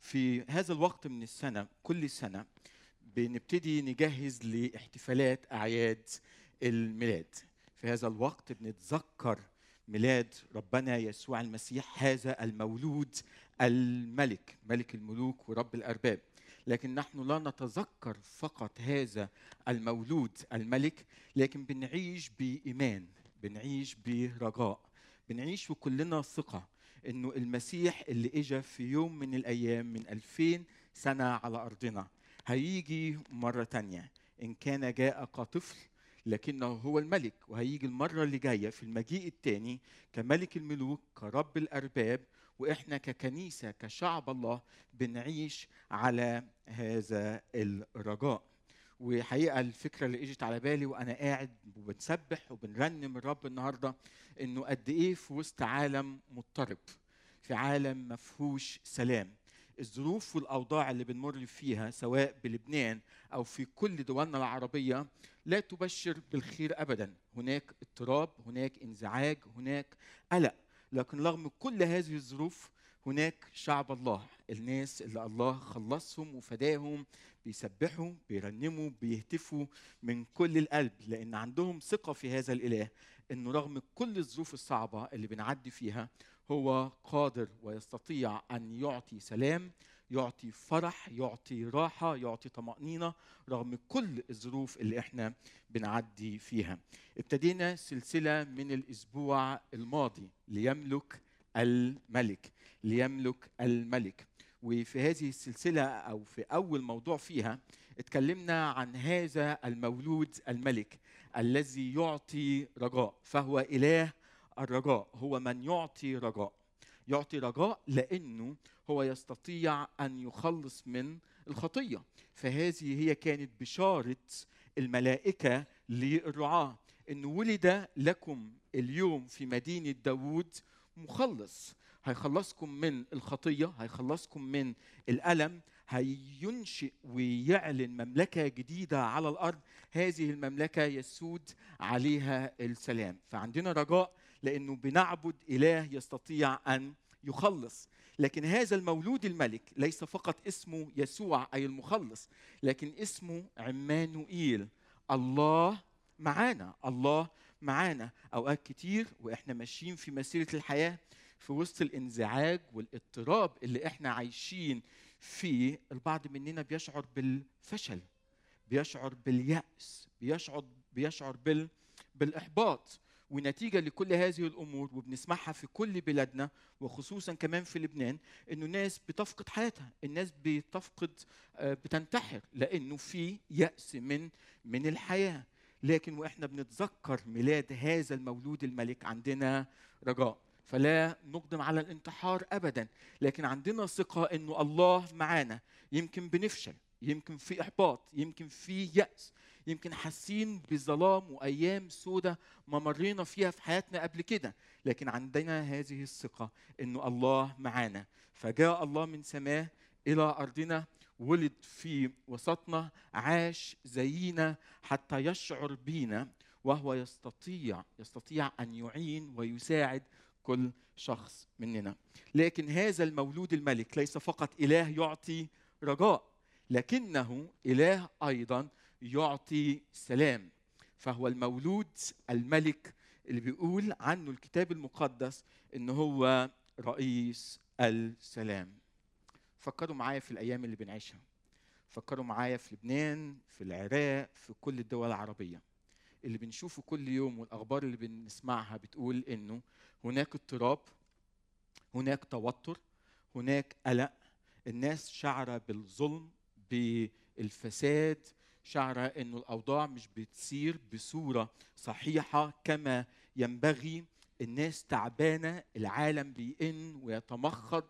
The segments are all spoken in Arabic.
في هذا الوقت من السنة كل سنة بنبتدي نجهز لاحتفالات أعياد الميلاد. في هذا الوقت بنتذكر ميلاد ربنا يسوع المسيح هذا المولود الملك ملك الملوك ورب الأرباب. لكن نحن لا نتذكر فقط هذا المولود الملك لكن بنعيش بإيمان بنعيش برجاء بنعيش وكلنا ثقة إنه المسيح اللي اجى في يوم من الأيام من 2000 سنة على أرضنا هيجي مرة تانية. إن كان جاء كطفل لكنه هو الملك وهيجي المرة اللي جاية في المجيء الثاني كملك الملوك كرب الأرباب وإحنا ككنيسة كشعب الله بنعيش على هذا الرجاء. وحقيقة الفكرة اللي إجت على بالي وأنا قاعد وبنسبح وبنرنم الرب النهارده إنه قد إيه في وسط عالم مضطرب في عالم ما فيهوش سلام. الظروف والأوضاع اللي بنمر فيها سواء بلبنان أو في كل دولنا العربية لا تبشر بالخير ابدا. هناك اضطراب هناك انزعاج هناك قلق. لكن رغم كل هذه الظروف هناك شعب الله. الناس اللي الله خلصهم وفداهم بيسبحوا بيرنموا بيهتفوا من كل القلب. لأن عندهم ثقة في هذا الإله انه رغم كل الظروف الصعبة اللي بنعدي فيها هو قادر ويستطيع أن يعطي سلام يعطي فرح يعطي راحة يعطي طمأنينة رغم كل الظروف اللي إحنا بنعدي فيها. ابتدينا سلسلة من الأسبوع الماضي ليملك الملك ليملك الملك. وفي هذه السلسلة أو في أول موضوع فيها اتكلمنا عن هذا المولود الملك الذي يعطي رجاء فهو إله الرجاء هو من يعطي رجاء. يعطي رجاء لأنه هو يستطيع أن يخلص من الخطية. فهذه هي كانت بشارة الملائكة للرعاة. إن ولد لكم اليوم في مدينة داوود مخلص. هيخلصكم من الخطية هيخلصكم من الألم هينشئ ويعلن مملكة جديدة على الأرض. هذه المملكة يسود عليها السلام. فعندنا رجاء لأنه بنعبد إله يستطيع أن يخلص. لكن هذا المولود الملك ليس فقط اسمه يسوع أي المخلص لكن اسمه عمانوئيل. الله معانا الله معانا. أوقات كتير وإحنا ماشيين في مسيرة الحياة في وسط الانزعاج والاضطراب اللي إحنا عايشين فيه البعض مننا بيشعر بالفشل بيشعر باليأس بيشعر بيشعر بال بالإحباط. ونتيجة لكل هذه الأمور وبنسمعها في كل بلادنا وخصوصا كمان في لبنان إنه الناس بتفقد حياتها الناس بتفقد بتنتحر لأنه في يأس من من الحياة. لكن وإحنا بنتذكر ميلاد هذا المولود الملك عندنا رجاء. فلا نقدم على الانتحار ابدا لكن عندنا ثقة إنه الله معانا. يمكن بنفشل يمكن في إحباط يمكن في يأس. يمكن حاسين بظلام وأيام سودة ما مرينا فيها في حياتنا قبل كده. لكن عندنا هذه الثقة انه الله معانا. فجاء الله من سماه إلى أرضنا ولد في وسطنا عاش زينا حتى يشعر بينا وهو يستطيع يستطيع أن يعين ويساعد كل شخص مننا. لكن هذا المولود الملك ليس فقط إله يعطي رجاء لكنه إله أيضا يعطي سلام. فهو المولود الملك اللي بيقول عنه الكتاب المقدس إن هو رئيس السلام. فكروا معايا في الأيام اللي بنعيشها. فكروا معايا في لبنان في العراق في كل الدول العربية. اللي بنشوفه كل يوم والأخبار اللي بنسمعها بتقول إنه هناك اضطراب هناك توتر هناك قلق. الناس شعرة بالظلم بالفساد شعره إنه الأوضاع مش بتسير بصورة صحيحة كما ينبغي. الناس تعبانة العالم بيئن ويتمخض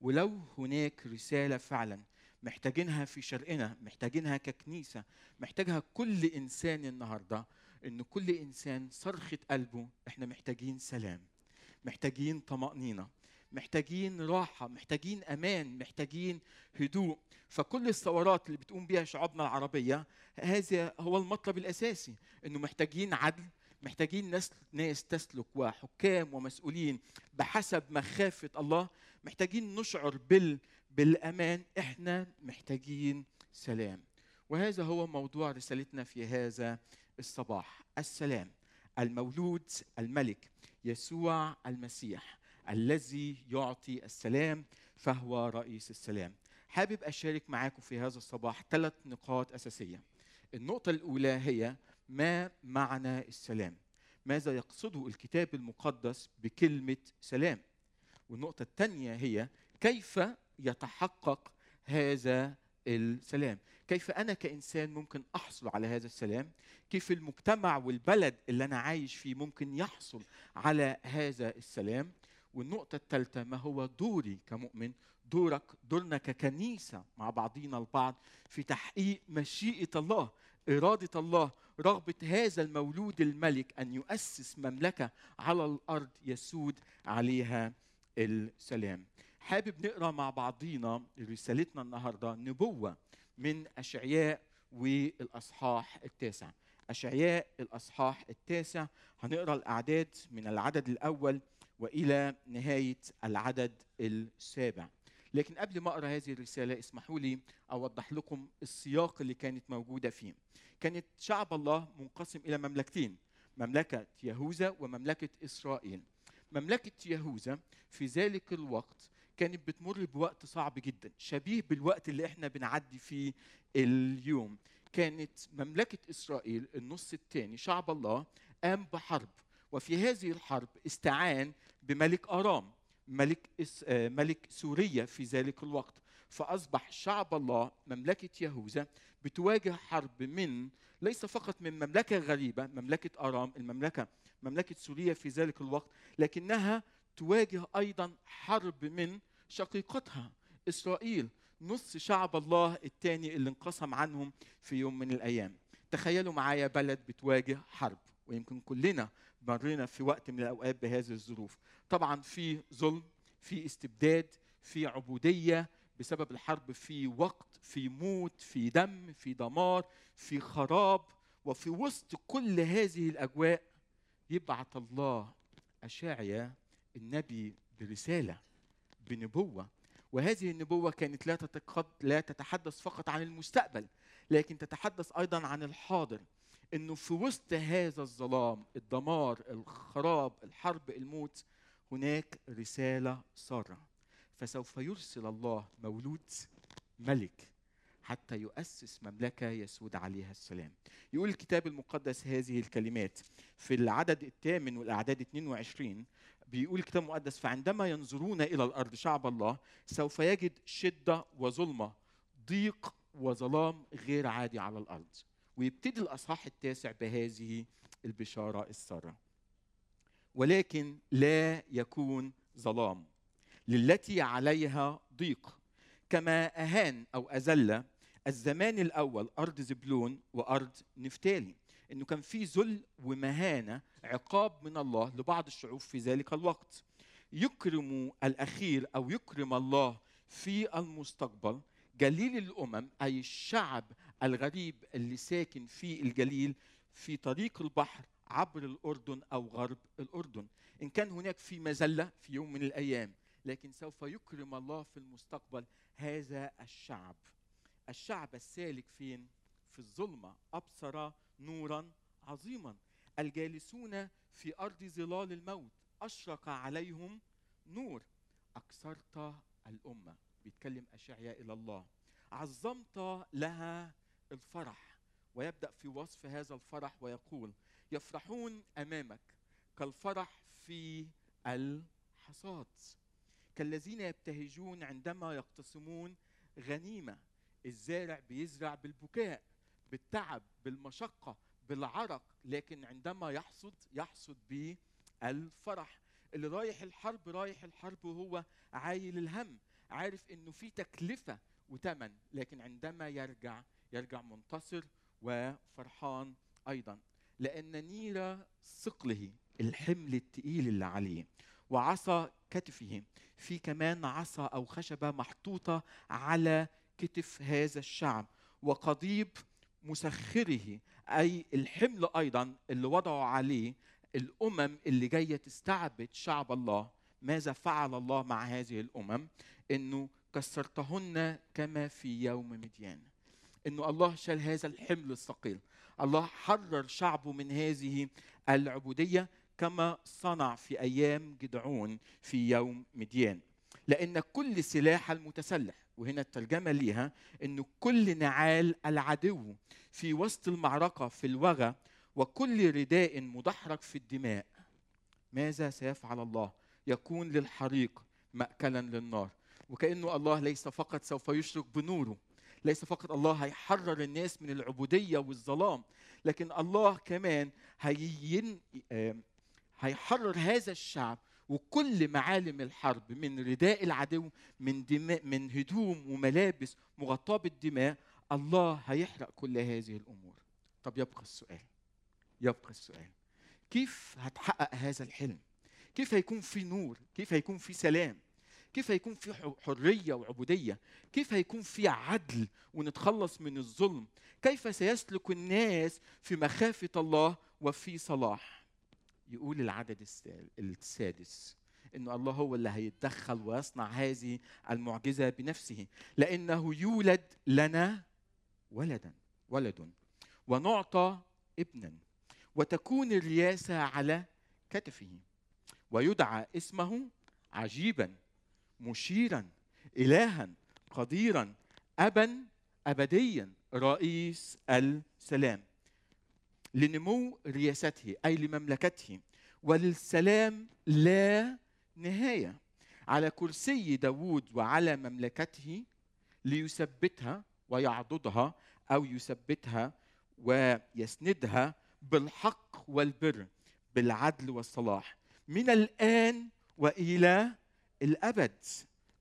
ولو هناك رسالة فعلا. محتاجينها في شرقنا محتاجينها ككنيسة محتاجها كل إنسان النهارده. إن كل إنسان صرخة قلبه إحنا محتاجين سلام محتاجين طمأنينة. محتاجين راحة محتاجين أمان محتاجين هدوء. فكل الثورات اللي بتقوم بها شعوبنا العربية هذا هو المطلب الأساسي إنه محتاجين عدل محتاجين ناس ناس تسلك وحكام ومسؤولين بحسب مخافة الله. محتاجين نشعر بال بالأمان. إحنا محتاجين سلام. وهذا هو موضوع رسالتنا في هذا الصباح. السلام. المولود الملك يسوع المسيح. الذي يعطي السلام فهو رئيس السلام. حابب أشارك معاكم في هذا الصباح ثلاث نقاط أساسية. النقطة الأولى هي ما معنى السلام؟ ماذا يقصده الكتاب المقدس بكلمة سلام؟ والنقطة الثانية هي كيف يتحقق هذا السلام؟ كيف أنا كإنسان ممكن أحصل على هذا السلام؟ كيف المجتمع والبلد اللي أنا عايش فيه ممكن يحصل على هذا السلام؟ والنقطة الثالثة ما هو دوري كمؤمن؟ دورك دورنا ككنيسة مع بعضينا البعض في تحقيق مشيئة الله إرادة الله رغبة هذا المولود الملك أن يؤسس مملكة على الأرض يسود عليها السلام. حابب نقرأ مع بعضينا رسالتنا النهارده نبوة من أشعياء والأصحاح التاسع. أشعياء الأصحاح التاسع هنقرأ الأعداد من العدد الأول. وإلى نهاية العدد السابع. لكن قبل ما أقرأ هذه الرسالة اسمحوا لي أوضح لكم السياق اللي كانت موجودة فيه. كانت شعب الله منقسم إلى مملكتين مملكة يهوذا ومملكة إسرائيل. مملكة يهوذا في ذلك الوقت كانت بتمر بوقت صعب جدا شبيه بالوقت اللي إحنا بنعدي فيه اليوم. كانت مملكة إسرائيل النص الثاني شعب الله قام بحرب. وفي هذه الحرب استعان بملك أرام ملك إس ملك سوريا في ذلك الوقت. فأصبح شعب الله مملكة يهوذا بتواجه حرب من ليس فقط من مملكة غريبة مملكة أرام المملكة مملكة سوريا في ذلك الوقت لكنها تواجه أيضا حرب من شقيقتها إسرائيل نص شعب الله الثاني اللي انقسم عنهم في يوم من الأيام. تخيلوا معايا بلد بتواجه حرب ويمكن كلنا مرينا في وقت من الأوقات بهذه الظروف. طبعا في ظلم في استبداد في عبودية بسبب الحرب في وقت في موت في دم في دمار في خراب. وفي وسط كل هذه الأجواء يبعث الله اشعيا النبي برسالة بنبوة. وهذه النبوة كانت لا لا تتحدث فقط عن المستقبل لكن تتحدث أيضا عن الحاضر. إنه في وسط هذا الظلام الدمار الخراب الحرب الموت هناك رسالة سارة. فسوف يرسل الله مولود ملك حتى يؤسس مملكة يسود عليها السلام. يقول الكتاب المقدس هذه الكلمات في العدد الثامن والأعداد 22 بيقول الكتاب المقدس فعندما ينظرون إلى الأرض شعب الله سوف يجد شدة وظلمة ضيق وظلام غير عادي على الأرض. ويبتدي الأصحاح التاسع بهذه البشارة السارة. ولكن لا يكون ظلام للتي عليها ضيق. كما أهان أو أذل الزمان الأول أرض زبلون وأرض نفتالي. إنه كان في ذل ومهانة عقاب من الله لبعض الشعوب في ذلك الوقت. يكرم الأخير أو يكرم الله في المستقبل جليل الأمم أي الشعب الغريب اللي ساكن في الجليل في طريق البحر عبر الأردن أو غرب الأردن. إن كان هناك في مذله في يوم من الأيام لكن سوف يكرم الله في المستقبل هذا الشعب. الشعب السالك فين؟ في الظلمة. أبصر نورا عظيما. الجالسون في أرض ظلال الموت. أشرق عليهم نور. أكثرت الأمة. بيتكلم أشعياء إلى الله. عظمت لها الفرح ويبدأ في وصف هذا الفرح ويقول يفرحون أمامك كالفرح في الحصاد. كالذين يبتهجون عندما يقتسمون غنيمة. الزارع بيزرع بالبكاء بالتعب بالمشقة بالعرق لكن عندما يحصد يحصد بالفرح. اللي رايح الحرب رايح الحرب وهو عايل الهم عارف إنه في تكلفة وثمن لكن عندما يرجع يرجع منتصر وفرحان أيضا. لأن نير ثقله الحمل الثقيل اللي عليه وعصا كتفه. في كمان عصا أو خشبة محطوطة على كتف هذا الشعب. وقضيب مسخره أي الحمل أيضا اللي وضعوا عليه الأمم اللي جاية تستعبد شعب الله. ماذا فعل الله مع هذه الأمم؟ إنه كسرتهن كما في يوم مديان. إنه الله شال هذا الحمل الثقيل. الله حرر شعبه من هذه العبودية كما صنع في أيام جدعون في يوم مديان. لأن كل سلاح المتسلح وهنا الترجمة ليها إنه كل نعال العدو في وسط المعركة في الوغى وكل رداء مدحرج في الدماء. ماذا سيفعل الله؟ يكون للحريق ماكلا للنار. وكأنه الله ليس فقط سوف يشرق بنوره ليس فقط الله هيحرر الناس من العبودية والظلام لكن الله كمان هين هيحرر هذا الشعب وكل معالم الحرب من رداء العدو من دماء من هدوم وملابس مغطاة بالدماء. الله هيحرق كل هذه الأمور. طب يبقى السؤال. يبقى السؤال. كيف هتحقق هذا الحلم؟ كيف هيكون في نور؟ كيف هيكون في سلام؟ كيف هيكون في حرية وعبودية؟ كيف هيكون في عدل ونتخلص من الظلم؟ كيف سيسلك الناس في مخافة الله وفي صلاح؟ يقول العدد السادس انه الله هو اللي هيتدخل ويصنع هذه المعجزة بنفسه لأنه يولد لنا ولدا ولد ونعطى ابنا وتكون الرياسة على كتفه ويدعى اسمه عجيبا. مشيرا الها قديرا ابا ابديا رئيس السلام. لنمو رياسته أي لمملكته. وللسلام لا نهاية. على كرسي داوود وعلى مملكته ليثبتها ويعضدها أو يثبتها ويسندها بالحق والبر بالعدل والصلاح. من الآن وإلى الأبد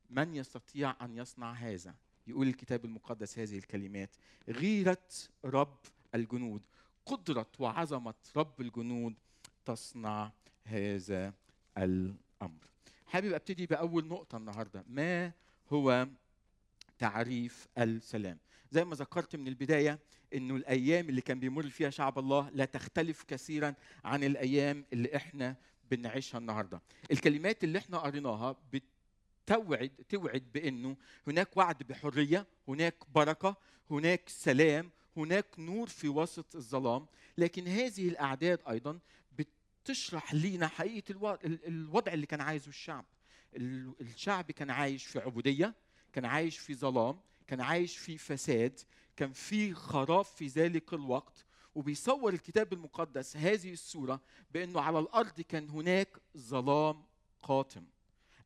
من يستطيع أن يصنع هذا؟ يقول الكتاب المقدس هذه الكلمات غيرة رب الجنود قدرة وعظمة رب الجنود تصنع هذا الأمر. حابب أبتدي بأول نقطة النهارده. ما هو تعريف السلام؟ زي ما ذكرت من البداية إنه الأيام اللي كان بيمر فيها شعب الله لا تختلف كثيرا عن الأيام اللي إحنا بنعيشها النهارده. الكلمات اللي إحنا قريناها بتوعد توعد بإنه هناك وعد بحرية هناك بركة هناك سلام هناك نور في وسط الظلام. لكن هذه الأعداد أيضا بتشرح لينا حقيقة الوضع اللي كان عايزه الشعب. الشعب كان عايش في عبودية كان عايش في ظلام كان عايش في فساد كان في خراب في ذلك الوقت. وبيصور الكتاب المقدس هذه الصورة بأنه على الأرض كان هناك ظلام قاتم.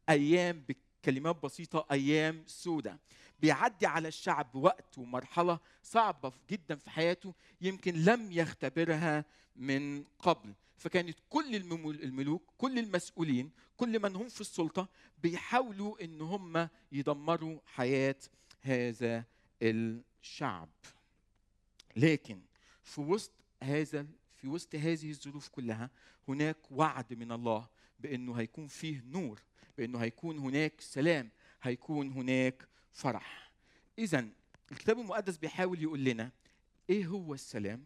أيام بكلمات بسيطة أيام سودة. بيعدي على الشعب وقت ومرحلة صعبة جدا في حياته يمكن لم يختبرها من قبل. فكانت كل الملوك كل المسؤولين كل من هم في السلطة بيحاولوا إن هم يدمروا حياة هذا الشعب. لكن في وسط هذا في وسط هذه الظروف كلها هناك وعد من الله بأنه هيكون فيه نور بأنه هيكون هناك سلام هيكون هناك فرح. اذا الكتاب المقدس بيحاول يقول لنا إيه هو السلام؟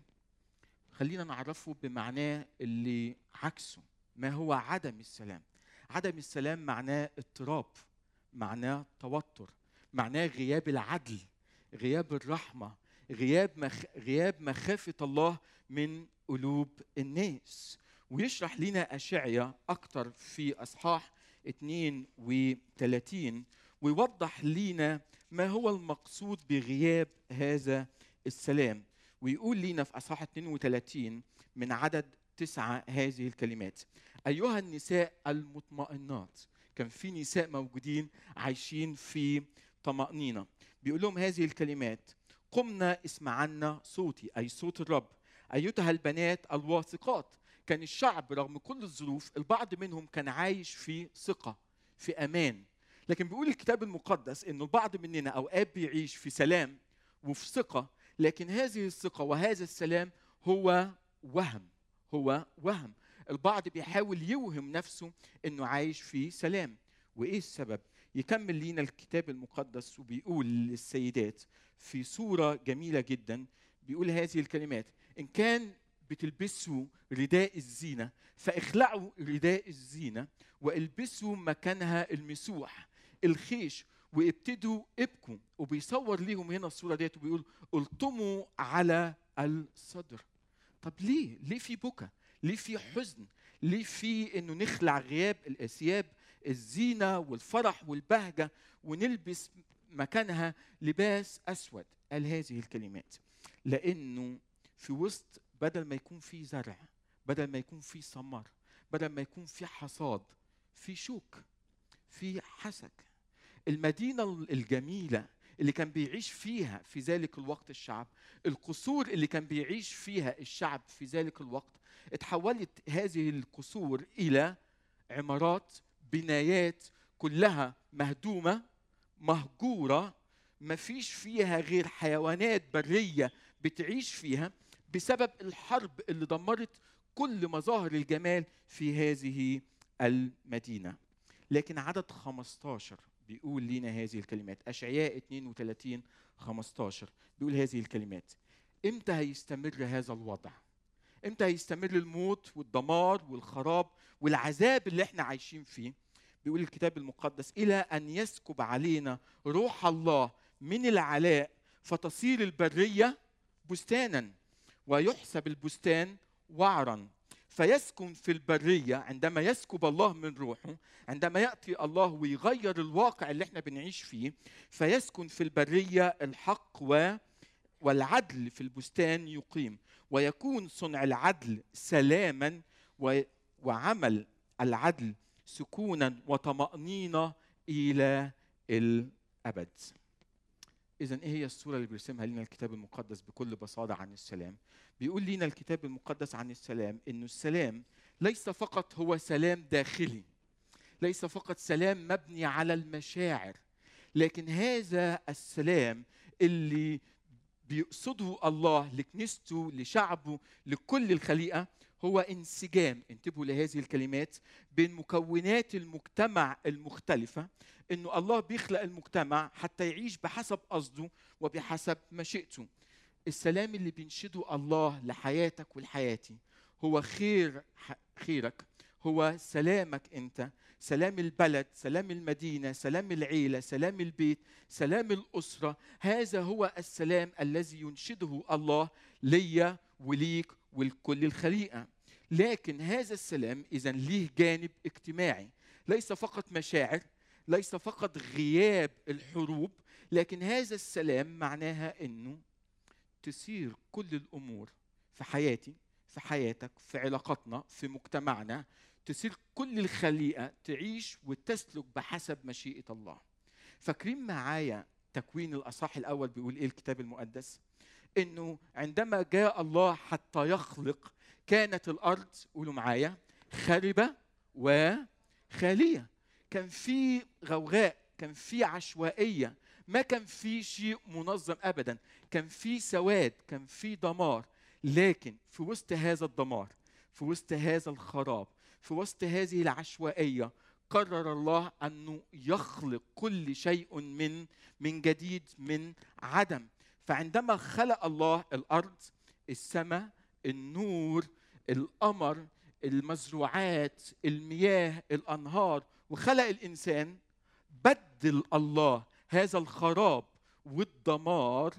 خلينا نعرفه بمعناه اللي عكسه. ما هو عدم السلام؟ عدم السلام معناه اضطراب معناه توتر معناه غياب العدل غياب الرحمة غياب مخ... غياب مخافة الله من قلوب الناس. ويشرح لنا اشعيا أكثر في إصحاح 32 ويوضح لنا ما هو المقصود بغياب هذا السلام. ويقول لنا في إصحاح 32 من عدد تسعة هذه الكلمات. أيها النساء المطمئنات كان في نساء موجودين عايشين في طمأنينة. بيقول لهم هذه الكلمات قمنا اسمعنا صوتي أي صوت الرب. أيتها البنات الواثقات. كان الشعب رغم كل الظروف البعض منهم كان عايش في ثقة في أمان. لكن بيقول الكتاب المقدس إنه البعض مننا أوقات بيعيش في سلام وفي ثقة لكن هذه الثقة وهذا السلام هو وهم هو وهم. البعض بيحاول يوهم نفسه إنه عايش في سلام. وإيه السبب؟ يكمل لينا الكتاب المقدس وبيقول للسيدات في صورة جميلة جدا بيقول هذه الكلمات إن كان بتلبسوا رداء الزينة فاخلعوا رداء الزينة والبسوا مكانها المسوح الخيش وابتدوا ابكوا. وبيصور ليهم هنا الصورة ديت وبيقول ألطموا على الصدر. طب ليه؟ ليه في بكا ليه في حزن؟ ليه في إنه نخلع غياب الاسياب الزينة والفرح والبهجة ونلبس مكانها لباس أسود. قال هذه الكلمات. لأنه في وسط بدل ما يكون في زرع بدل ما يكون في ثمر بدل ما يكون في حصاد في شوك في حسك. المدينة الجميلة اللي كان بيعيش فيها في ذلك الوقت الشعب القصور اللي كان بيعيش فيها الشعب في ذلك الوقت اتحولت هذه القصور إلى عمارات بنايات كلها مهدومة مهجورة ما فيش فيها غير حيوانات برية بتعيش فيها بسبب الحرب اللي دمرت كل مظاهر الجمال في هذه المدينة. لكن عدد 15 بيقول لنا هذه الكلمات. أشعياء 32 15 بيقول هذه الكلمات. إمتى هيستمر هذا الوضع؟ إمتى هيستمر الموت والدمار والخراب والعذاب اللي إحنا عايشين فيه؟ بيقول الكتاب المقدس إلى أن يسكب علينا روح الله من العلاء فتصير البرية بستانا ويحسب البستان وعرا. فيسكن في البرية عندما يسكب الله من روحه عندما يأتي الله ويغير الواقع اللي إحنا بنعيش فيه فيسكن في البرية الحق و والعدل في البستان يقيم. ويكون صنع العدل سلاما و... وعمل العدل سكونا وطمأنينة إلى الأبد إذا إيه هي الصورة اللي بيرسمها لنا الكتاب المقدس بكل بساطة عن السلام؟ بيقول لنا الكتاب المقدس عن السلام إنه السلام ليس فقط هو سلام داخلي ليس فقط سلام مبني على المشاعر لكن هذا السلام اللي بيقصده الله لكنيسته لشعبه لكل الخليقة هو انسجام. انتبهوا لهذه الكلمات بين مكونات المجتمع المختلفة إنه الله بيخلق المجتمع حتى يعيش بحسب قصده وبحسب مشيئته السلام اللي بينشده الله لحياتك ولحياتي هو خير خيرك هو سلامك أنت. سلام البلد سلام المدينة سلام العيلة سلام البيت سلام الأسرة. هذا هو السلام الذي ينشده الله ليا وليك ولكل الخليقة. لكن هذا السلام إذا ليه جانب اجتماعي. ليس فقط مشاعر ليس فقط غياب الحروب لكن هذا السلام معناها إنه تسير كل الأمور في حياتي في حياتك في علاقاتنا في مجتمعنا. تسير كل الخليقة تعيش وتسلك بحسب مشيئة الله. فاكرين معايا تكوين الأصحاح الأول بيقول إيه الكتاب المقدس؟ إنه عندما جاء الله حتى يخلق كانت الأرض قولوا معايا خربه وخالية. كان في غوغاء كان في عشوائية. ما كان في شيء منظم ابدا. كان في سواد كان في دمار. لكن في وسط هذا الدمار في وسط هذا الخراب في وسط هذه العشوائية قرر الله أنه يخلق كل شيء من من جديد من عدم. فعندما خلق الله الأرض السماء النور القمر المزروعات المياه الأنهار وخلق الإنسان بدل الله هذا الخراب والدمار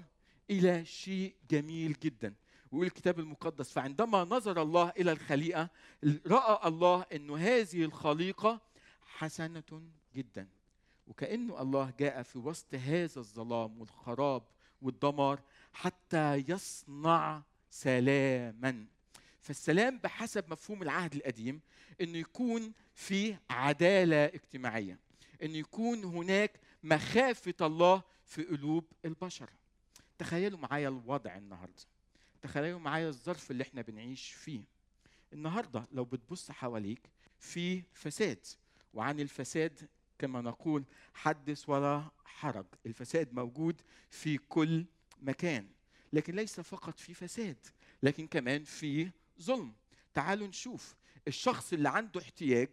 إلى شيء جميل جدا. ويقول الكتاب المقدس فعندما نظر الله إلى الخليقة رأى الله انه هذه الخليقة حسنة جدا. وكانه الله جاء في وسط هذا الظلام والخراب والدمار حتى يصنع سلاما. فالسلام بحسب مفهوم العهد القديم إنه يكون في عدالة اجتماعية إنه يكون هناك مخافة الله في قلوب البشر. تخيلوا معايا الوضع النهارده. تخيلوا معايا الظرف اللي إحنا بنعيش فيه. النهارده لو بتبص حواليك في فساد وعن الفساد كما نقول حدث ولا حرج. الفساد موجود في كل مكان لكن ليس فقط في فساد لكن كمان في ظلم. تعالوا نشوف الشخص اللي عنده احتياج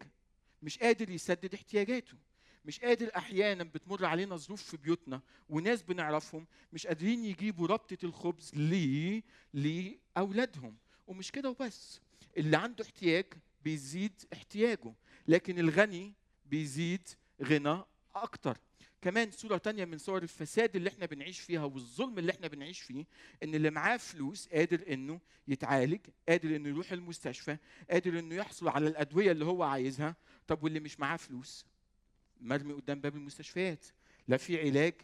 مش قادر يسدد احتياجاته مش قادر أحيانا بتمر علينا ظروف في بيوتنا وناس بنعرفهم مش قادرين يجيبوا ربطة الخبز ليه لأولادهم. ومش كده وبس اللي عنده احتياج بيزيد احتياجه لكن الغني بيزيد غنى أكتر. كمان صوره تانية من صور الفساد اللي إحنا بنعيش فيها والظلم اللي إحنا بنعيش فيه إن اللي معاه فلوس قادر إنه يتعالج قادر إنه يروح المستشفى قادر إنه يحصل على الأدوية اللي هو عايزها. طب واللي مش معاه فلوس؟ مرمي قدام باب المستشفيات. لا في علاج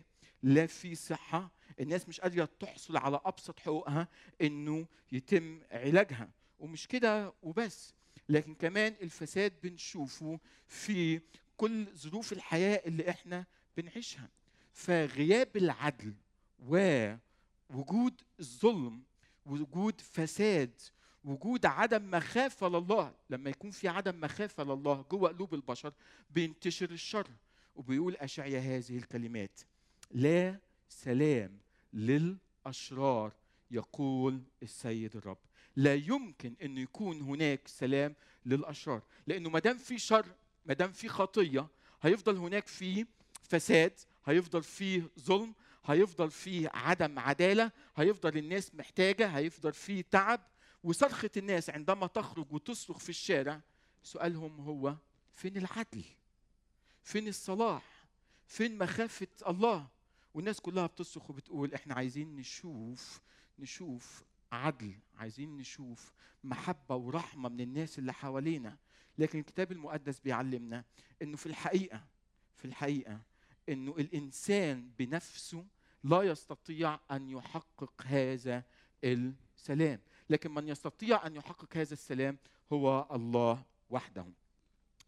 لا في صحة. الناس مش قادرة تحصل على أبسط حقوقها إنه يتم علاجها. ومش كده وبس. لكن كمان الفساد بنشوفه في كل ظروف الحياة اللي إحنا بنعيشها. فغياب العدل ووجود الظلم وجود فساد وجود عدم مخافة لله لما يكون في عدم مخافة لله جوه قلوب البشر بينتشر الشر وبيقول اشعيا هذه الكلمات لا سلام للأشرار يقول السيد الرب. لا يمكن أن يكون هناك سلام للأشرار لأنه ما دام في شر ما دام في خطية هيفضل هناك في فساد هيفضل فيه ظلم هيفضل فيه عدم عدالة هيفضل الناس محتاجة هيفضل فيه تعب. وصرخة الناس عندما تخرج وتصرخ في الشارع سؤالهم هو فين العدل؟ فين الصلاح؟ فين مخافة الله؟ والناس كلها بتصرخ وبتقول إحنا عايزين نشوف نشوف عدل عايزين نشوف محبة ورحمة من الناس اللي حوالينا. لكن الكتاب المقدس بيعلمنا إنه في الحقيقة في الحقيقة إنه الإنسان بنفسه لا يستطيع أن يحقق هذا السلام. لكن من يستطيع أن يحقق هذا السلام هو الله وحده.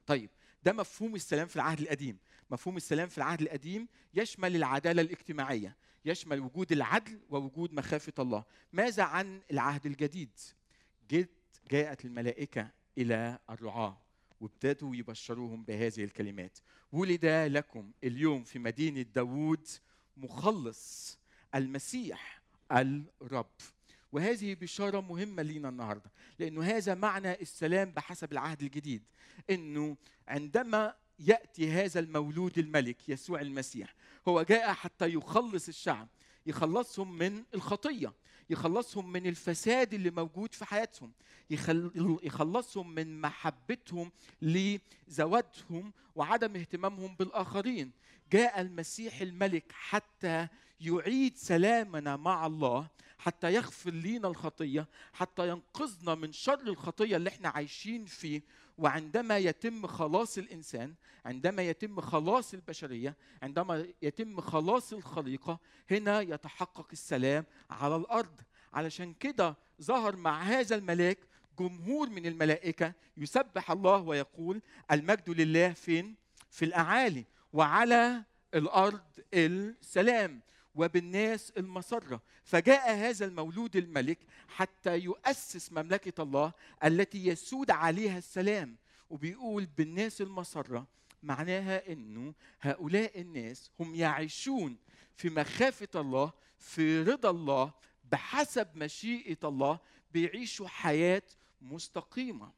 طيب ده مفهوم السلام في العهد القديم. مفهوم السلام في العهد القديم يشمل العدالة الاجتماعية يشمل وجود العدل ووجود مخافة الله. ماذا عن العهد الجديد؟ جت جاءت الملائكة إلى الرعاة وابتدوا يبشروهم بهذه الكلمات. ولد لكم اليوم في مدينة داوود مخلص المسيح الرب. وهذه بشارة مهمة لينا النهاردة لأنه هذا معنى السلام بحسب العهد الجديد أنه عندما يأتي هذا المولود الملك يسوع المسيح هو جاء حتى يخلص الشعب. يخلصهم من الخطية يخلصهم من الفساد اللي موجود في حياتهم يخلصهم من محبتهم لزواجهم وعدم اهتمامهم بالآخرين. جاء المسيح الملك حتى يعيد سلامنا مع الله حتى يغفر لينا الخطية حتى ينقذنا من شر الخطية اللي إحنا عايشين فيه. وعندما يتم خلاص الإنسان عندما يتم خلاص البشرية عندما يتم خلاص الخليقة هنا يتحقق السلام على الأرض علشان كده ظهر مع هذا الملاك جمهور من الملائكة يسبح الله ويقول المجد لله فين؟ في الأعالي وعلى الأرض السلام وبالناس المسرة. فجاء هذا المولود الملك حتى يؤسس مملكة الله التي يسود عليها السلام. وبيقول بالناس المسرة معناها إنه هؤلاء الناس هم يعيشون في مخافة الله في رضا الله بحسب مشيئة الله بيعيشوا حياة مستقيمة.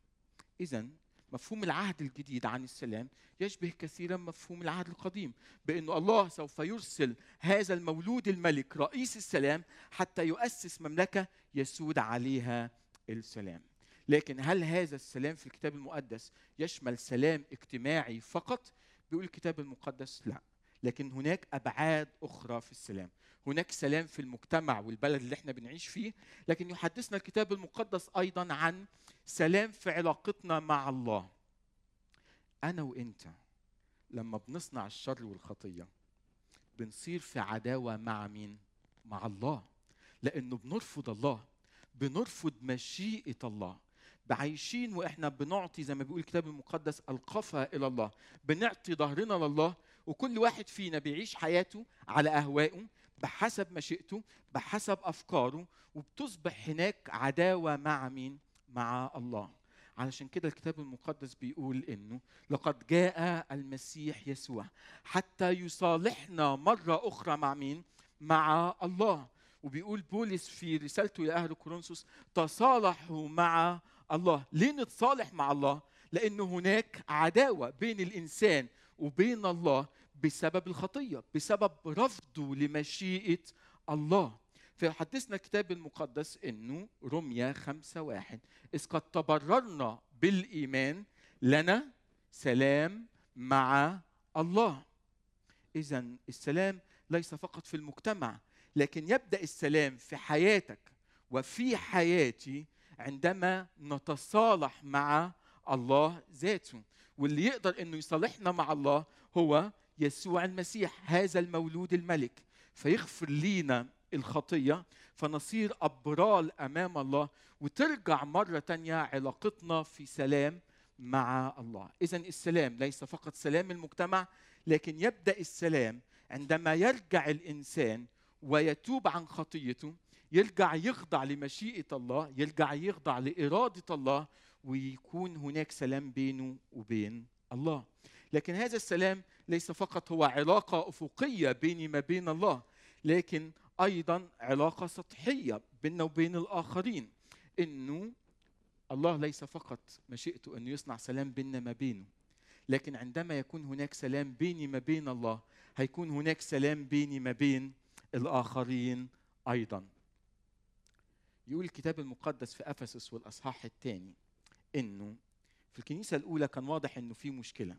إذا مفهوم العهد الجديد عن السلام يشبه كثيرا مفهوم العهد القديم بأن الله سوف يرسل هذا المولود الملك رئيس السلام حتى يؤسس مملكة يسود عليها السلام. لكن هل هذا السلام في الكتاب المقدس يشمل سلام اجتماعي فقط؟ بيقول الكتاب المقدس لا. لكن هناك أبعاد أخرى في السلام. هناك سلام في المجتمع والبلد اللي إحنا بنعيش فيه لكن يحدثنا الكتاب المقدس أيضا عن سلام في علاقتنا مع الله. أنا وإنت لما بنصنع الشر والخطية بنصير في عداوة مع مين؟ مع الله. لأنه بنرفض الله بنرفض مشيئة الله. بعايشين وإحنا بنعطي زي ما بيقول الكتاب المقدس القفا إلى الله. بنعطي ظهرنا لله وكل واحد فينا بيعيش حياته على أهوائه بحسب مشيئته بحسب أفكاره وبتصبح هناك عداوة مع مين؟ مع الله. علشان كده الكتاب المقدس بيقول إنه لقد جاء المسيح يسوع حتى يصالحنا مرة أخرى مع مين؟ مع الله. وبيقول بولس في رسالته إلى أهل كورنثوس تصالحوا مع الله. ليه نتصالح مع الله؟ لأن هناك عداوة بين الإنسان وبين الله بسبب الخطية بسبب رفضه لمشيئة الله. فيحدثنا الكتاب المقدس إنه رمية خمسة واحد. إذ قد تبررنا بالإيمان لنا سلام مع الله. إذا السلام ليس فقط في المجتمع لكن يبدأ السلام في حياتك وفي حياتي عندما نتصالح مع الله ذاته. واللي يقدر إنه يصالحنا مع الله هو يسوع المسيح هذا المولود الملك. فيغفر لينا الخطية فنصير أبرال أمام الله وترجع مرة تانية علاقتنا في سلام مع الله. إذا السلام ليس فقط سلام المجتمع لكن يبدأ السلام عندما يرجع الإنسان ويتوب عن خطيته يرجع يخضع لمشيئة الله يرجع يخضع لإرادة الله ويكون هناك سلام بينه وبين الله. لكن هذا السلام ليس فقط هو علاقة أفقية بيني ما بين الله لكن أيضا علاقة سطحية بيننا وبين الآخرين. إنه الله ليس فقط مشيئته أنه يصنع سلام بيننا ما بينه لكن عندما يكون هناك سلام بيني ما بين الله هيكون هناك سلام بيني ما بين الآخرين أيضا. يقول الكتاب المقدس في أفسس والأصحاح الثاني إنه في الكنيسة الأولى كان واضح إنه في مشكلة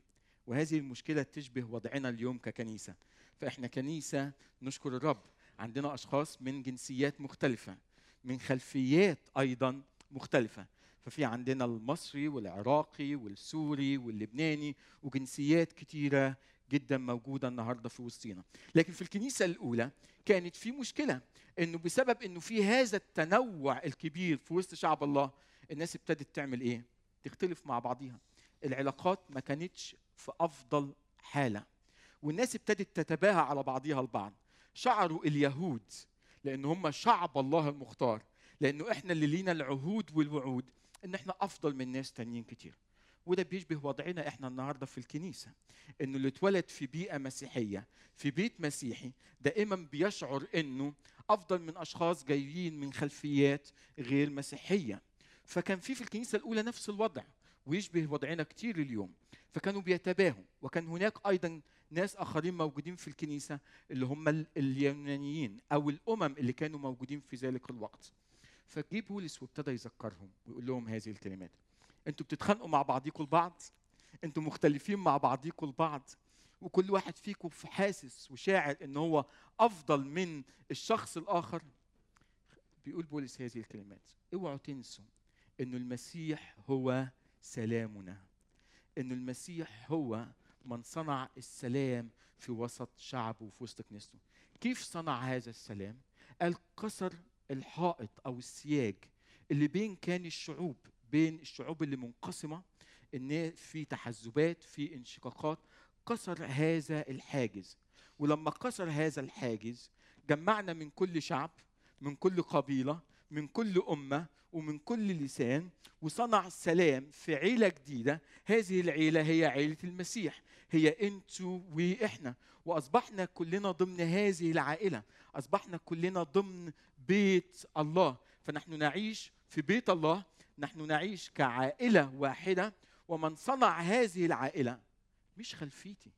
وهذه المشكلة تشبه وضعنا اليوم ككنيسة. فإحنا كنيسة نشكر الرب عندنا أشخاص من جنسيات مختلفة من خلفيات أيضا مختلفة. ففي عندنا المصري والعراقي والسوري واللبناني وجنسيات كتيرة جدا موجودة النهاردة في وسطينا لكن في الكنيسة الأولى كانت في مشكلة إنه بسبب إنه في هذا التنوع الكبير في وسط شعب الله الناس ابتدت تعمل إيه؟ تختلف مع بعضيها. العلاقات ما كانتش في أفضل حالة والناس ابتدت تتباهى على بعضها البعض. شعروا اليهود لأن هم شعب الله المختار لأنه إحنا اللي لينا العهود والوعود إن إحنا أفضل من ناس تانيين كتير. وده بيشبه وضعنا إحنا النهارده في الكنيسة إنه اللي اتولد في بيئة مسيحية في بيت مسيحي دائما بيشعر إنه أفضل من أشخاص جايين من خلفيات غير مسيحية. فكان في في الكنيسة الأولى نفس الوضع ويشبه وضعنا كتير اليوم. فكانوا بيتباهوا وكان هناك أيضا ناس آخرين موجودين في الكنيسة اللي هم اليونانيين أو الأمم اللي كانوا موجودين في ذلك الوقت. فجه بولس وابتدى يذكرهم ويقول لهم هذه الكلمات. أنتوا بتتخانقوا مع بعضيكم البعض أنتوا مختلفين مع بعضيكم البعض وكل واحد فيكم حاسس وشاعر ان هو أفضل من الشخص الآخر. بيقول بولس هذه الكلمات اوعوا تنسوا انه المسيح هو سلامنا انه المسيح هو من صنع السلام في وسط شعبه وفي وسط كنيسته. كيف صنع هذا السلام؟ قال كسر الحائط أو السياج اللي بين كان الشعوب بين الشعوب اللي منقسمة إن في تحزبات في انشقاقات. كسر هذا الحاجز. ولما كسر هذا الحاجز جمعنا من كل شعب من كل قبيلة من كل أمة ومن كل لسان وصنع سلام في عيلة جديدة. هذه العيلة هي عيلة المسيح. هي أنتوا وإحنا. وأصبحنا كلنا ضمن هذه العائلة. أصبحنا كلنا ضمن بيت الله. فنحن نعيش في بيت الله نحن نعيش كعائلة واحدة ومن صنع هذه العائلة مش خلفيتي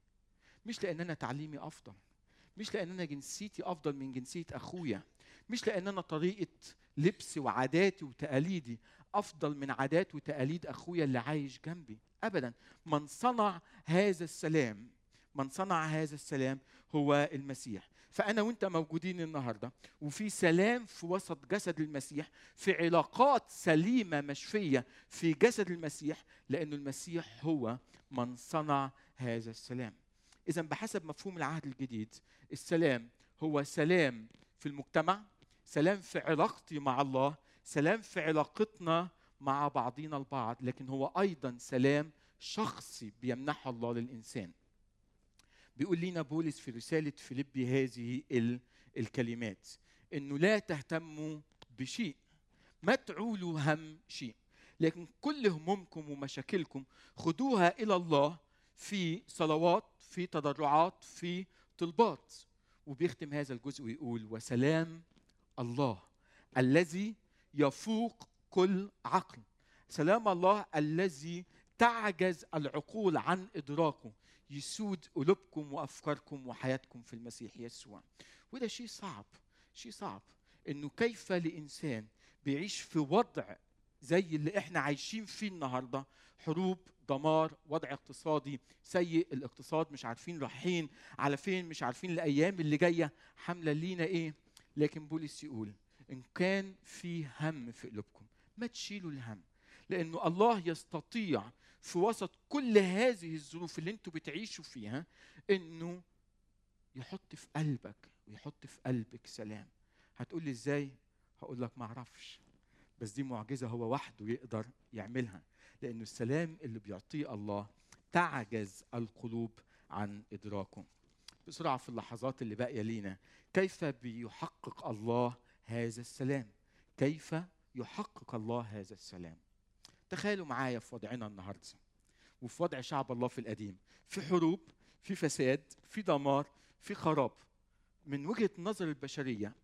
مش لأن أنا تعليمي أفضل مش لأن أنا جنسيتي أفضل من جنسية أخويا مش لأن أنا طريقة لبسي وعاداتي وتقاليدي أفضل من عادات وتقاليد أخويا اللي عايش جنبي ابدا. من صنع هذا السلام من صنع هذا السلام هو المسيح. فأنا وأنت موجودين النهارده وفي سلام في وسط جسد المسيح في علاقات سليمة مشفية في جسد المسيح لأن المسيح هو من صنع هذا السلام. إذا بحسب مفهوم العهد الجديد السلام هو سلام في المجتمع سلام في علاقتي مع الله سلام في علاقتنا مع بعضنا البعض لكن هو أيضا سلام شخصي بيمنحه الله للإنسان. بيقول لنا بولس في رسالة فيليبي هذه الكلمات إنه لا تهتموا بشيء ما تعولوا هم شيء لكن كل همومكم ومشاكلكم خدوها إلى الله في صلوات في تضرعات في طلبات. وبيختم هذا الجزء ويقول وسلام الله الذي يفوق كل عقل. سلام الله الذي تعجز العقول عن إدراكه. يسود قلوبكم وأفكاركم وحياتكم في المسيح يسوع. وده شيء صعب شيء صعب. إنه كيف لإنسان بيعيش في وضع زي اللي إحنا عايشين فيه النهارده؟ حروب دمار وضع اقتصادي سيء الاقتصاد مش عارفين رايحين على فين مش عارفين الأيام اللي جاية حاملة لينا إيه. لكن بولس يقول إن كان في هم في قلوبكم ما تشيلوا الهم. لأنه الله يستطيع في وسط كل هذه الظروف اللي أنتوا بتعيشوا فيها انه يحط في قلبك ويحط في قلبك سلام. هتقول لي إزاي؟ هقول لك ما أعرفش. بس دي معجزة هو وحده يقدر يعملها. لأنه السلام اللي بيعطيه الله تعجز القلوب عن إدراكه. بسرعة في اللحظات اللي باقية لينا. كيف بيحقق الله هذا السلام؟ كيف يحقق الله هذا السلام؟ تخيلوا معايا في وضعنا النهارده وفي وضع شعب الله في القديم. في حروب في فساد في دمار في خراب. من وجهة نظر البشرية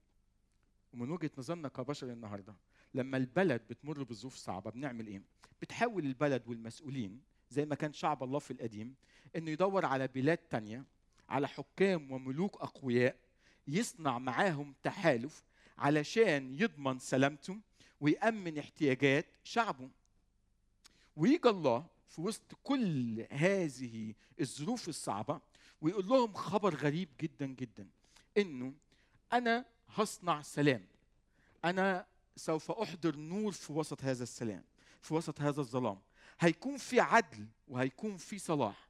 ومن وجهة نظرنا كبشر النهارده لما البلد بتمر بظروف صعبة بنعمل إيه؟ بتحاول البلد والمسؤولين زي ما كان شعب الله في القديم إنه يدور على بلاد تانية على حكام وملوك أقوياء يصنع معاهم تحالف علشان يضمن سلامته ويأمن احتياجات شعبه. ويجي الله في وسط كل هذه الظروف الصعبة ويقول لهم خبر غريب جدا جدا. إنه أنا هصنع سلام. أنا سوف أحضر نور في وسط هذا السلام في وسط هذا الظلام. هيكون في عدل وهيكون في صلاح.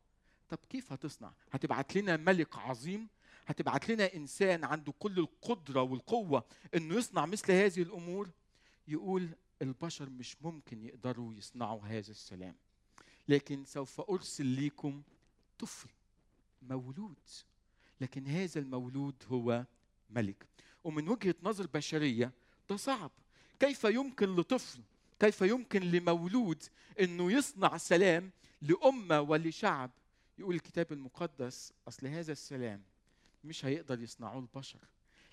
طب كيف هتصنع؟ هتبعت لنا ملك عظيم؟ هتبعت لنا إنسان عنده كل القدرة والقوة إنه يصنع مثل هذه الأمور؟ يقول البشر مش ممكن يقدروا يصنعوا هذا السلام. لكن سوف أرسل ليكم طفل مولود. لكن هذا المولود هو ملك. ومن وجهة نظر بشرية ده صعب. كيف يمكن لطفل كيف يمكن لمولود إنه يصنع سلام لأمة ولشعب؟ يقول الكتاب المقدس أصل هذا السلام مش هيقدر يصنعوه البشر.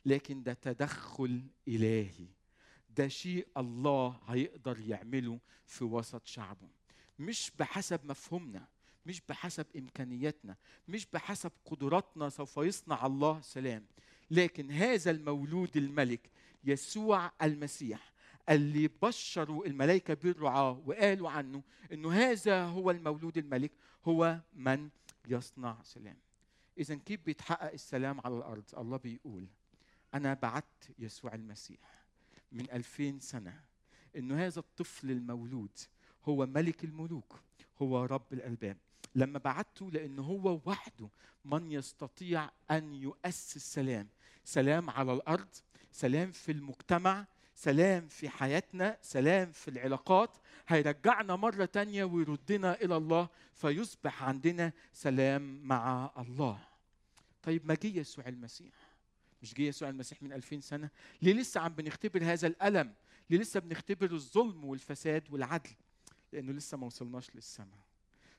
لكن ده تدخل إلهي. ده شيء الله هيقدر يعمله في وسط شعبه. مش بحسب مفهومنا مش بحسب إمكانياتنا مش بحسب قدراتنا سوف يصنع الله سلام. لكن هذا المولود الملك يسوع المسيح اللي بشروا الملائكة بالرعاة وقالوا عنه إنه هذا هو المولود الملك هو من يصنع سلام. اذا كيف بيتحقق السلام على الأرض؟ الله بيقول أنا بعت يسوع المسيح. من ألفين سنة إنه هذا الطفل المولود هو ملك الملوك هو رب الألباب. لما بعته لأنه هو وحده من يستطيع أن يؤسس سلام. سلام على الأرض سلام في المجتمع سلام في حياتنا سلام في العلاقات. هيرجعنا مرة تانية ويردنا إلى الله فيصبح عندنا سلام مع الله. طيب ما جه يسوع المسيح؟ مش جه يسوع المسيح من ألفين سنة؟ ليه لسه عم بنختبر هذا الألم؟ ليه لسه بنختبر الظلم والفساد والعدل؟ لأنه لسه ما وصلناش للسماء.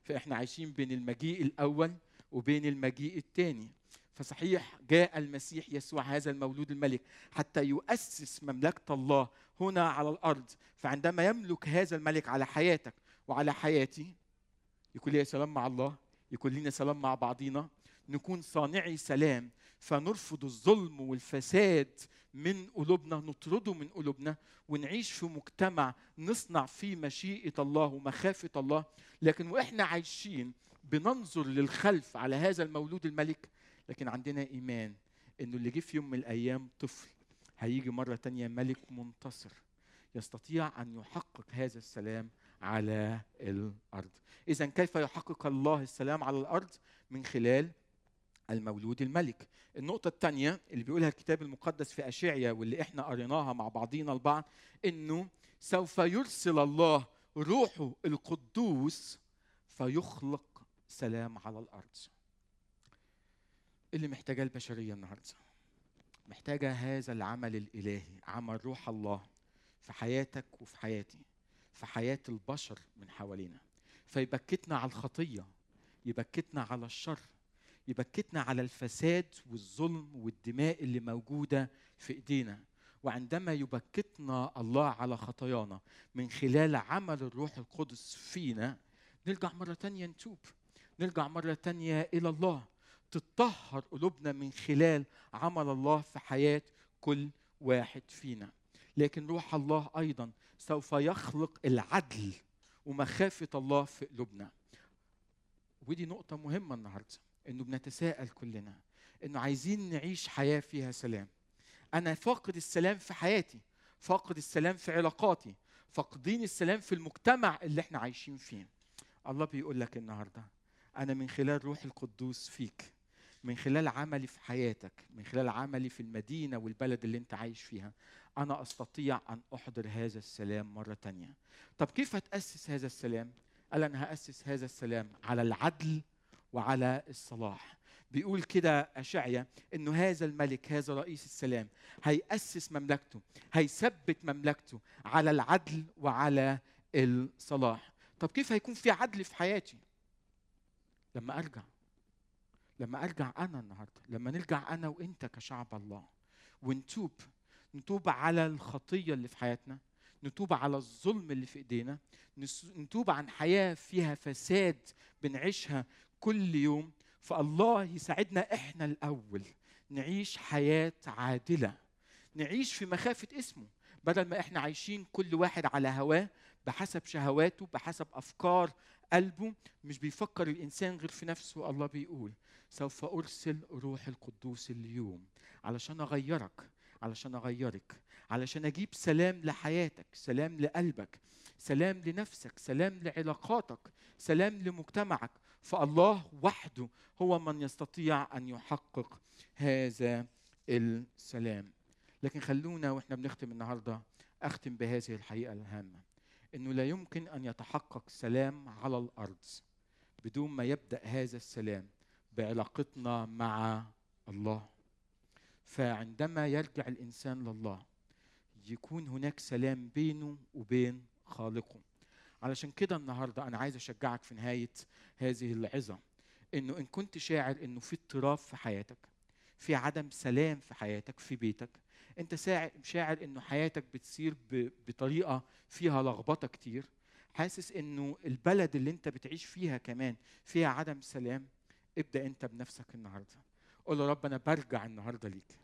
فإحنا عايشين بين المجيء الأول وبين المجيء الثاني. فصحيح جاء المسيح يسوع هذا المولود الملك حتى يؤسس مملكة الله هنا على الأرض. فعندما يملك هذا الملك على حياتك وعلى حياتي يكون لي سلام مع الله يكون لنا سلام مع بعضينا نكون صانعي سلام فنرفض الظلم والفساد من قلوبنا نطرده من قلوبنا ونعيش في مجتمع نصنع فيه مشيئة الله ومخافة الله. لكن وإحنا عايشين بننظر للخلف على هذا المولود الملك لكن عندنا إيمان إنه اللي جه في يوم من الأيام طفل. هيجي مرة تانية ملك منتصر يستطيع أن يحقق هذا السلام على الأرض. اذا كيف يحقق الله السلام على الأرض؟ من خلال المولود الملك. النقطة الثانية اللي بيقولها الكتاب المقدس في أشعيا واللي إحنا قريناها مع بعضينا البعض إنه سوف يرسل الله روحه القدوس فيخلق سلام على الأرض. اللي محتاجاه البشرية النهارده محتاجة هذا العمل الإلهي عمل روح الله في حياتك وفي حياتي في حياة البشر من حوالينا. فيبكتنا على الخطية يبكتنا على الشر يبكتنا على الفساد والظلم والدماء اللي موجودة في إيدينا. وعندما يبكتنا الله على خطايانا من خلال عمل الروح القدس فينا نرجع مرة تانية نتوب. نرجع مرة تانية إلى الله. تطهر قلوبنا من خلال عمل الله في حياة كل واحد فينا. لكن روح الله أيضا سوف يخلق العدل ومخافة الله في قلوبنا. ودي نقطة مهمة النهاردة. إنه بنتساءل كلنا إنه عايزين نعيش حياة فيها سلام. أنا فاقد السلام في حياتي فاقد السلام في علاقاتي فاقدين السلام في المجتمع اللي إحنا عايشين فيه. الله بيقول لك النهارده أنا من خلال روح القدوس فيك من خلال عملي في حياتك من خلال عملي في المدينة والبلد اللي أنت عايش فيها أنا أستطيع أن أحضر هذا السلام مرة تانية. طب كيف هتاسس هذا السلام؟ قال أنا هأسس هذا السلام على العدل وعلى الصلاح. بيقول كده أشعيا إنه هذا الملك هذا رئيس السلام هيأسس مملكته هيثبت مملكته على العدل وعلى الصلاح. طب كيف هيكون في عدل في حياتي؟ لما أرجع لما أرجع أنا النهاردة لما نرجع أنا وإنت كشعب الله ونتوب نتوب على الخطية اللي في حياتنا نتوب على الظلم اللي في إيدينا نتوب عن حياة فيها فساد بنعيشها كل يوم فالله يساعدنا إحنا الأول. نعيش حياة عادلة. نعيش في مخافة اسمه. بدل ما إحنا عايشين كل واحد على هواه بحسب شهواته بحسب أفكار قلبه مش بيفكر الإنسان غير في نفسه الله بيقول. سوف أرسل روح القدوس اليوم. علشان أغيرك. علشان أغيرك. علشان أجيب سلام لحياتك سلام لقلبك سلام لنفسك سلام لعلاقاتك سلام لمجتمعك. فالله وحده هو من يستطيع أن يحقق هذا السلام. لكن خلونا وإحنا بنختم النهارده أختم بهذه الحقيقة الهامة إنه لا يمكن أن يتحقق سلام على الأرض بدون ما يبدأ هذا السلام بعلاقتنا مع الله. فعندما يرجع الإنسان لله يكون هناك سلام بينه وبين خالقه. علشان كده النهارده أنا عايز أشجعك في نهاية هذه العظه إنه إن كنت شاعر إنه في اضطراب في حياتك في عدم سلام في حياتك في بيتك أنت شاعر إنه حياتك بتسير بطريقة فيها لخبطة كتير حاسس إنه البلد اللي أنت بتعيش فيها كمان فيها عدم سلام ابدأ أنت بنفسك النهارده. قول له رب أنا برجع النهارده ليك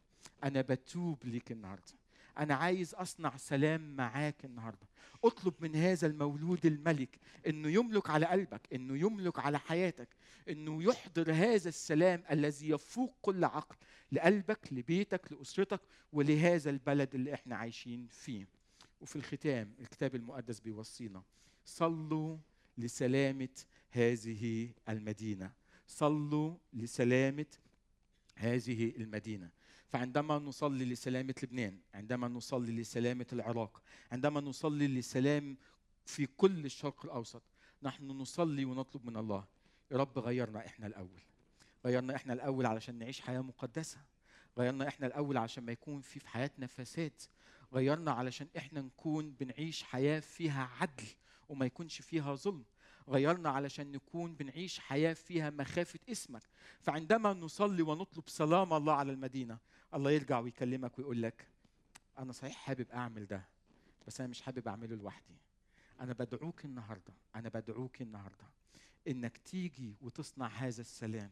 أنا بتوب ليك النهارده. أنا عايز أصنع سلام معاك النهارده. اطلب من هذا المولود الملك إنه يملك على قلبك إنه يملك على حياتك إنه يحضر هذا السلام الذي يفوق كل عقل لقلبك لبيتك لأسرتك ولهذا البلد اللي إحنا عايشين فيه. وفي الختام الكتاب المقدس بيوصينا صلوا لسلامة هذه المدينة. صلوا لسلامة هذه المدينة. فعندما نصلي لسلامة لبنان عندما نصلي لسلامة العراق عندما نصلي لسلام في كل الشرق الأوسط نحن نصلي ونطلب من الله يا رب غيرنا إحنا الأول. غيرنا إحنا الأول علشان نعيش حياة مقدسة. غيرنا إحنا الأول عشان ما يكون في في حياتنا فساد غيرنا علشان إحنا نكون بنعيش حياة فيها عدل وما يكونش فيها ظلم. غيرنا علشان نكون بنعيش حياة فيها مخافة اسمك. فعندما نصلي ونطلب سلام الله على المدينة الله يرجع ويكلمك ويقول لك أنا صحيح حابب أعمل ده بس أنا مش حابب أعمله لوحدي. أنا بدعوك النهاردة أنا بدعوك النهاردة. إنك تيجي وتصنع هذا السلام.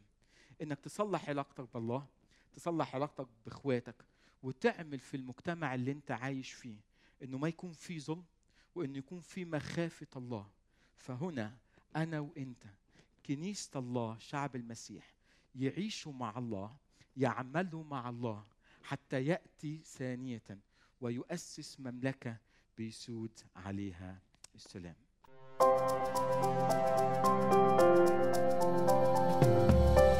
إنك تصلح علاقتك بالله تصلح علاقتك بإخواتك وتعمل في المجتمع اللي أنت عايش فيه. إنه ما يكون في ظلم وإنه يكون في مخافة الله. فهنا أنا وإنت كنيسة الله شعب المسيح يعيشوا مع الله يعملوا مع الله حتى يأتي ثانية ويؤسس مملكة بيسود عليها السلام. thank you